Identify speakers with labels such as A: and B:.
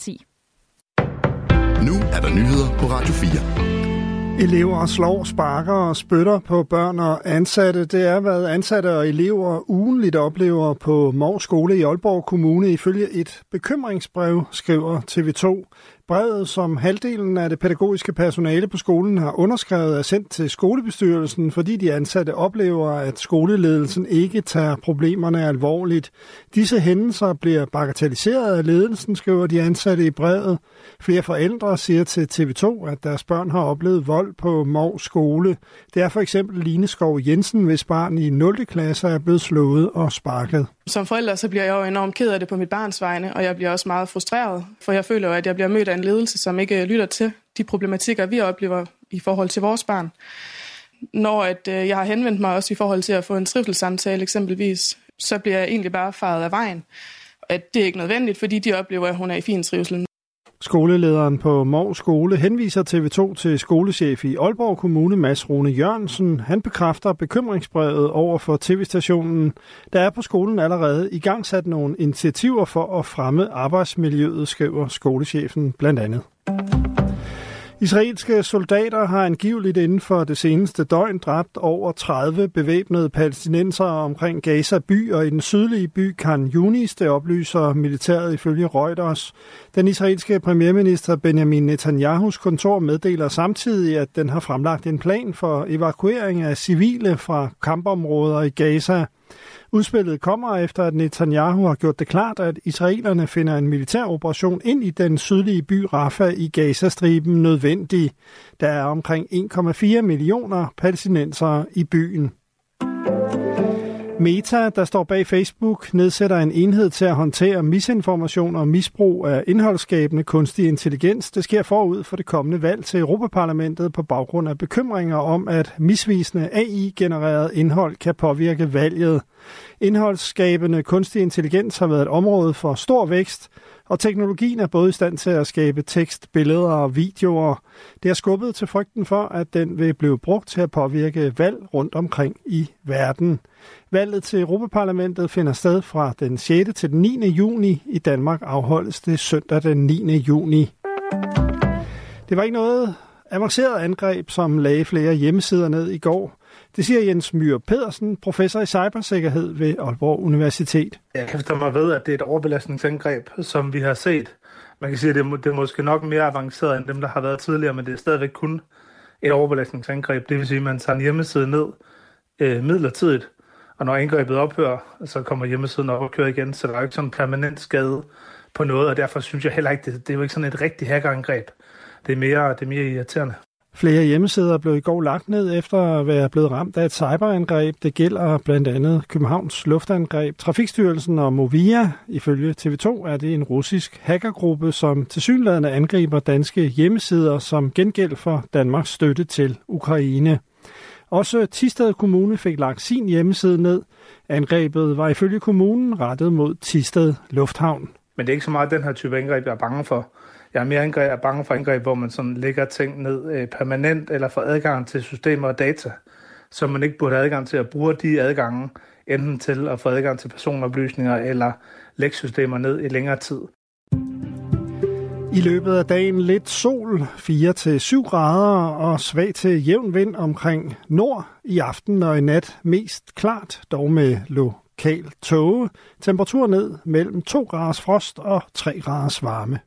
A: 10.
B: Nu er der nyheder på Radio 4.
C: Elever slår, sparker og spytter på børn og ansatte. Det er, hvad ansatte og elever ugenligt oplever på Mors Skole i Aalborg Kommune ifølge et bekymringsbrev, skriver TV2. Brevet, som halvdelen af det pædagogiske personale på skolen har underskrevet, er sendt til skolebestyrelsen, fordi de ansatte oplever, at skoleledelsen ikke tager problemerne alvorligt. Disse hændelser bliver bagatelliseret af ledelsen, skriver de ansatte i brevet. Flere forældre siger til TV2, at deres børn har oplevet vold på Mov skole. Det er for eksempel Line Skov Jensen, hvis barn i 0. klasse er blevet slået og sparket.
D: Som forælder så bliver jeg jo enormt ked af det på mit barns vegne, og jeg bliver også meget frustreret, for jeg føler jo, at jeg bliver mødt af en ledelse, som ikke øh, lytter til de problematikker, vi oplever i forhold til vores barn. Når at, øh, jeg har henvendt mig også i forhold til at få en trivselssamtale eksempelvis, så bliver jeg egentlig bare faret af vejen. At det er ikke nødvendigt, fordi de oplever, at hun er i fin trivsel.
C: Skolelederen på Mors Skole henviser TV2 til skolechef i Aalborg Kommune, Mads Rune Jørgensen. Han bekræfter bekymringsbrevet over for tv-stationen. Der er på skolen allerede i gang sat nogle initiativer for at fremme arbejdsmiljøet, skriver skolechefen blandt andet. Israelske soldater har angiveligt inden for det seneste døgn dræbt over 30 bevæbnede palæstinenser omkring Gaza by og i den sydlige by Khan Yunis, det oplyser militæret ifølge Reuters. Den israelske premierminister Benjamin Netanyahus kontor meddeler samtidig, at den har fremlagt en plan for evakuering af civile fra kampområder i Gaza. Udspillet kommer efter, at Netanyahu har gjort det klart, at israelerne finder en militær operation ind i den sydlige by Rafah i Gazastriben nødvendig. Der er omkring 1,4 millioner palæstinensere i byen. Meta, der står bag Facebook, nedsætter en enhed til at håndtere misinformation og misbrug af indholdsskabende kunstig intelligens. Det sker forud for det kommende valg til Europaparlamentet på baggrund af bekymringer om, at misvisende AI-genereret indhold kan påvirke valget. Indholdsskabende kunstig intelligens har været et område for stor vækst, og teknologien er både i stand til at skabe tekst, billeder og videoer. Det har skubbet til frygten for, at den vil blive brugt til at påvirke valg rundt omkring i verden. Valget til Europaparlamentet finder sted fra den 6. til den 9. juni. I Danmark afholdes det søndag den 9. juni. Det var ikke noget avanceret angreb, som lagde flere hjemmesider ned i går. Det siger Jens Myhr Pedersen, professor i cybersikkerhed ved Aalborg Universitet.
E: Jeg kan mig ved, at det er et overbelastningsangreb, som vi har set. Man kan sige, at det er, det er måske nok mere avanceret end dem, der har været tidligere, men det er stadigvæk kun et overbelastningsangreb. Det vil sige, at man tager en hjemmeside ned øh, midlertidigt, og når angrebet ophører, så kommer hjemmesiden op og kører igen, så der er jo ikke sådan en permanent skade på noget, og derfor synes jeg heller ikke, det, det er jo ikke sådan et rigtigt hackerangreb. Det er mere, det er mere irriterende.
C: Flere hjemmesider blev i går lagt ned efter at være blevet ramt af et cyberangreb. Det gælder blandt andet Københavns luftangreb, Trafikstyrelsen og Movia. Ifølge TV2 er det en russisk hackergruppe, som tilsyneladende angriber danske hjemmesider som gengæld for Danmarks støtte til Ukraine. Også Tisted Kommune fik lagt sin hjemmeside ned. Angrebet var ifølge kommunen rettet mod Tisted Lufthavn.
E: Men det er ikke så meget den her type angreb, jeg er bange for. Jeg er mere angreb, er bange for angreb, hvor man sådan lægger ting ned øh, permanent eller får adgang til systemer og data, som man ikke burde have adgang til at bruge de adgange, enten til at få adgang til personoplysninger eller lægge systemer ned i længere tid.
C: I løbet af dagen lidt sol, 4-7 grader og svag til jævn vind omkring nord. I aften og i nat mest klart, dog med lokal tåge. Temperatur ned mellem 2 graders frost og 3 graders varme.